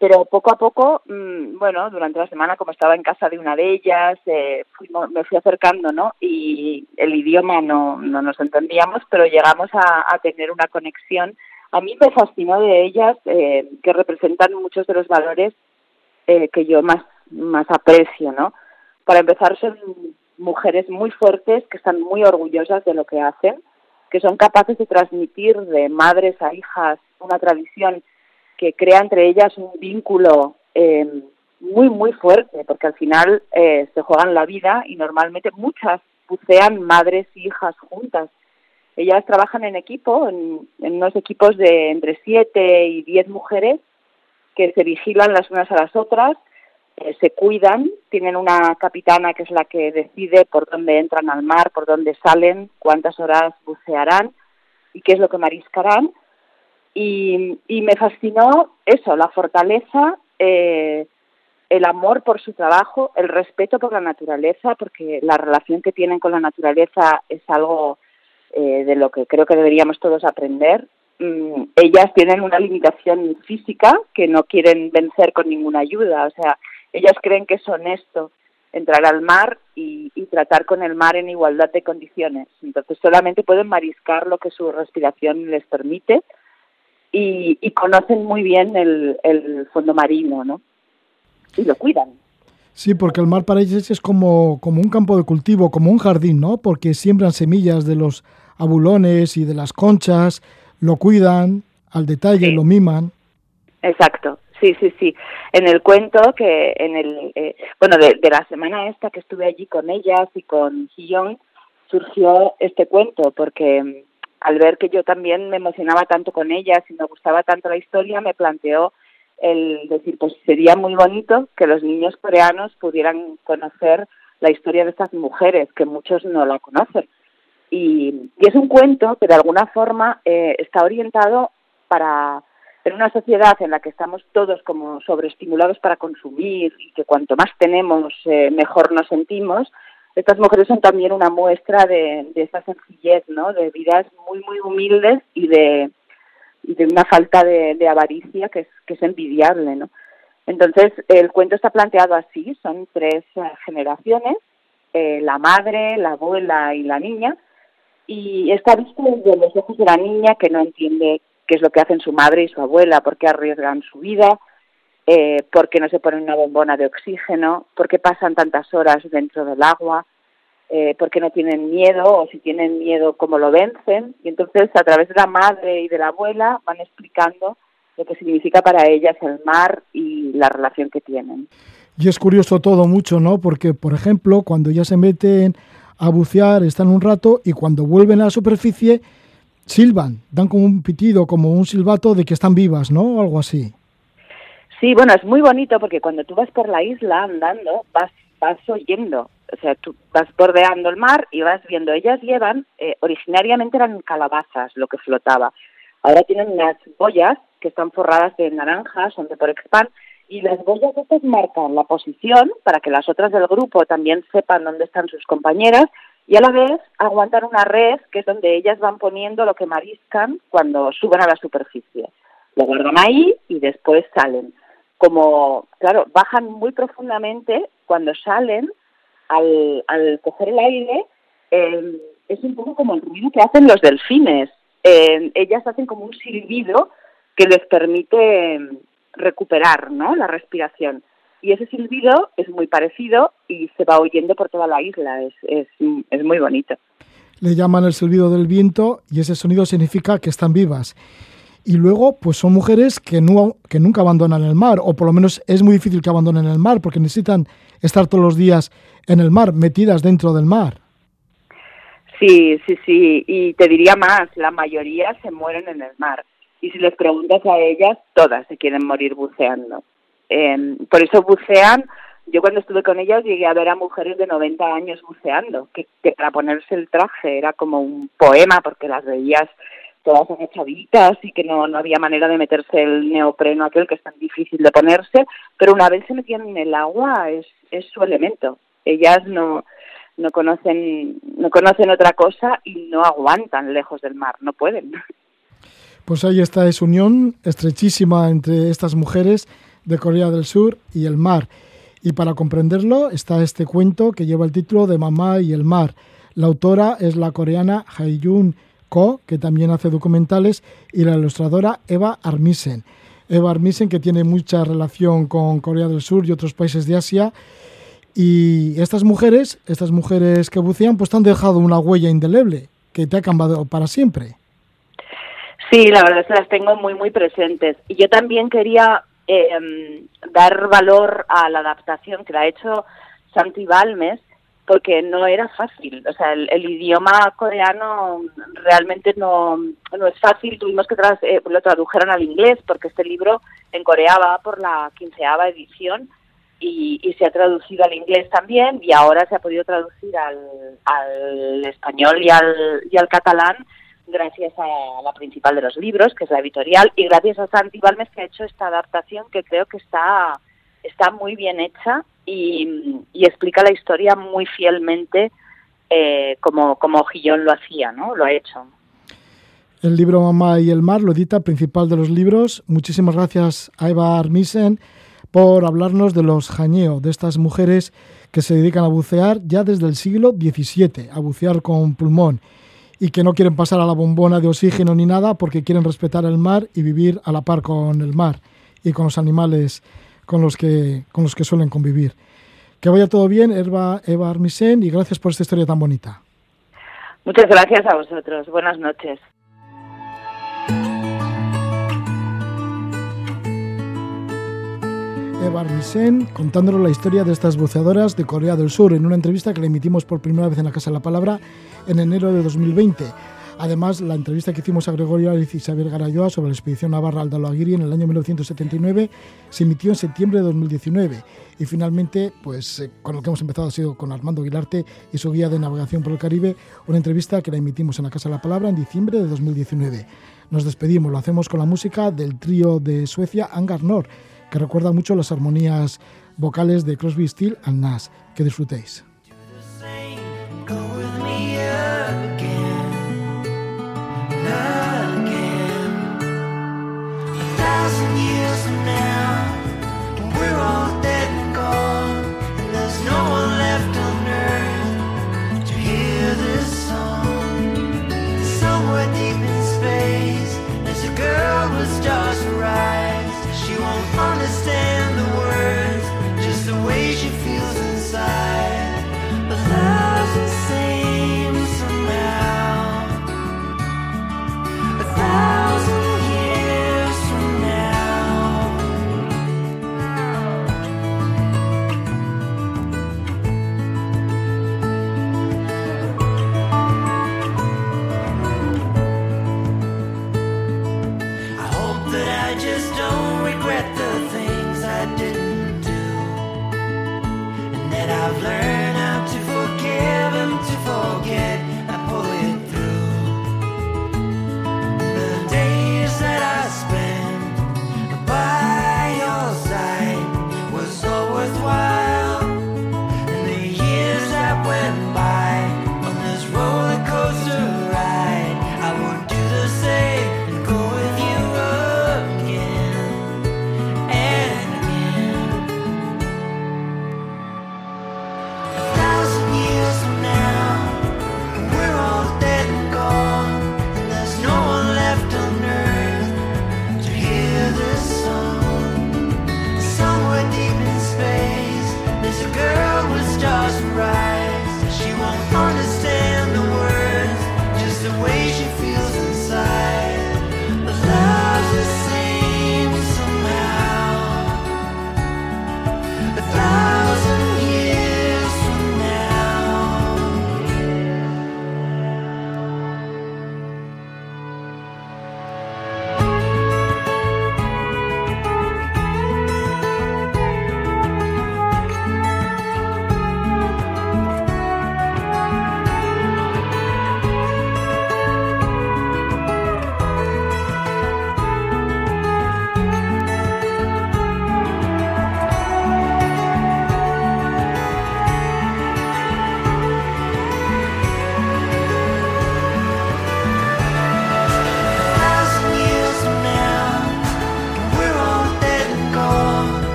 pero poco a poco, mmm, bueno, durante la semana, como estaba en casa de una de ellas, eh, fuimos, me fui acercando, ¿no? Y el idioma no, no nos entendíamos, pero llegamos a, a tener una conexión. A mí me fascinó de ellas eh, que representan muchos de los valores eh, que yo más, más aprecio, ¿no? Para empezar, son mujeres muy fuertes, que están muy orgullosas de lo que hacen, que son capaces de transmitir de madres a hijas una tradición que crea entre ellas un vínculo eh, muy, muy fuerte, porque al final eh, se juegan la vida y normalmente muchas bucean madres y hijas juntas. Ellas trabajan en equipo, en, unos equipos de entre siete y diez mujeres que se vigilan las unas a las otras, eh, se cuidan, tienen una capitana que es la que decide por dónde entran al mar, por dónde salen, cuántas horas bucearán y qué es lo que mariscarán y, y me fascinó eso, la fortaleza, eh, el amor por su trabajo, el respeto por la naturaleza, porque la relación que tienen con la naturaleza es algo eh, de lo que creo que deberíamos todos aprender. Mm, ellas tienen una limitación física que no quieren vencer con ninguna ayuda, o sea, ellas creen que es honesto entrar al mar y, y, tratar con el mar en igualdad de condiciones. Entonces solamente pueden mariscar lo que su respiración les permite y, y conocen muy bien el, el, fondo marino, ¿no? Y lo cuidan. Sí, porque el mar para ellos es como, como un campo de cultivo, como un jardín, ¿no? Porque siembran semillas de los abulones y de las conchas, lo cuidan al detalle, Sí. lo miman. Exacto, sí, sí, sí. En el cuento que en el eh, bueno de, de la semana esta que estuve allí con ellas y con Gillón surgió este cuento porque mm, al ver que yo también me emocionaba tanto con ellas y me gustaba tanto la historia me planteó el decir pues sería muy bonito que los niños coreanos pudieran conocer la historia de estas mujeres que muchos no la conocen. Y, es un cuento que de alguna forma eh, está orientado para en una sociedad en la que estamos todos como sobreestimulados para consumir y que cuanto más tenemos eh, mejor nos sentimos, estas mujeres son también una muestra de, de esa sencillez, ¿no? De vidas muy muy humildes y de, de una falta de, de avaricia que es, que es envidiable, ¿no? Entonces el cuento está planteado así, son tres eh, generaciones, eh, la madre, la abuela y la niña, y está visto desde los ojos de la niña que no entiende qué es lo que hacen su madre y su abuela, por qué arriesgan su vida, eh, por qué no se ponen una bombona de oxígeno, por qué pasan tantas horas dentro del agua, eh, por qué no tienen miedo o si tienen miedo, cómo lo vencen. Y entonces, a través de la madre y de la abuela, van explicando lo que significa para ellas el mar y la relación que tienen. Y es curioso todo mucho, ¿no? Porque, por ejemplo, cuando ya se meten a bucear, están un rato y cuando vuelven a la superficie, silban, dan como un pitido, como un silbato de que están vivas, ¿no? O algo así. Sí, bueno, es muy bonito porque cuando tú vas por la isla andando, vas, vas oyendo, o sea, tú vas bordeando el mar y vas viendo. Ellas llevan, eh, originariamente eran calabazas lo que flotaba. Ahora tienen unas boyas que están forradas de naranja, son de Porexpan, y las boyas estas marcan la posición para que las otras del grupo también sepan dónde están sus compañeras y a la vez aguantan una red que es donde ellas van poniendo lo que mariscan cuando suben a la superficie. Lo guardan ahí y después salen. Como, claro, bajan muy profundamente cuando salen al, al coger el aire, eh, es un poco como el ruido que hacen los delfines. Eh, ellas hacen como un silbido que les permite recuperar ¿no? la respiración. Y ese silbido es muy parecido y se va oyendo por toda la isla, es, es, es muy bonito. Le llaman el silbido del viento y ese sonido significa que están vivas. Y luego, pues son mujeres que, no, que nunca abandonan el mar, o por lo menos es muy difícil que abandonen el mar, porque necesitan estar todos los días en el mar, metidas dentro del mar. Sí, sí, sí, y te diría más, la mayoría se mueren en el mar. Y si les preguntas a ellas, todas se quieren morir buceando. Eh, por eso bucean. Yo cuando estuve con ellas llegué a ver a mujeres de 90 años buceando, que para ponerse el traje era como un poema, porque las veías todas agachaditas y que no, no había manera de meterse el neopreno aquel que es tan difícil de ponerse, pero una vez se metían en el agua es, es su elemento. Ellas no, no conocen no conocen otra cosa y no aguantan lejos del mar, no pueden. Pues ahí está esa unión estrechísima entre estas mujeres de Corea del Sur y el mar. Y para comprenderlo está este cuento que lleva el título de Mamá y el mar. La autora es la coreana Hae-Jun Ko, que también hace documentales, y la ilustradora Eva Armisen. Eva Armisen, que tiene mucha relación con Corea del Sur y otros países de Asia. Y estas mujeres, estas mujeres que bucean, pues te han dejado una huella indeleble que te ha cambiado para siempre. Sí, la verdad es que las tengo muy, muy presentes. Y yo también quería eh, dar valor a la adaptación que la ha hecho Santi Balmes, porque no era fácil. O sea, el, el idioma coreano realmente no, no, es fácil. Tuvimos que tras, eh, lo tradujeron al inglés, porque este libro en Corea va por la quinceava edición y, y, se ha traducido al inglés también y ahora se ha podido traducir al, al español y al, y al catalán gracias a la principal de los libros, que es la editorial, y gracias a Santi Balmes que ha hecho esta adaptación que creo que está, está muy bien hecha y, explica la historia muy fielmente eh, como, como Gillón lo hacía, ¿no? Lo ha hecho. El libro Mamá y el mar lo edita principal de los libros. Muchísimas gracias a Eva Armisen por hablarnos de los jañeo, de estas mujeres que se dedican a bucear ya desde el siglo XVII, a bucear con pulmón y que no quieren pasar a la bombona de oxígeno ni nada porque quieren respetar el mar y vivir a la par con el mar y con los animales con los que, con los que suelen convivir. Que vaya todo bien, Eva, Eva Armisen, y gracias por esta historia tan bonita. Muchas gracias a vosotros. Buenas noches. Eva Armisen contándonos la historia de estas buceadoras de Corea del Sur en una entrevista que le emitimos por primera vez en la Casa de la Palabra en enero de 2020. Además, la entrevista que hicimos a Gregorio y Isabel Garayoa sobre la expedición Navarra al en el año 1979 se emitió en septiembre de 2019. Y finalmente, pues eh, con lo que hemos empezado ha sido con Armando Aguilarte y su guía de navegación por el Caribe, una entrevista que la emitimos en la Casa de la Palabra en diciembre de 2019. Nos despedimos, lo hacemos con la música del trío de Suecia Angar Nord que recuerda mucho las armonías vocales de Crosby, Steel and Nash. Que disfrutéis.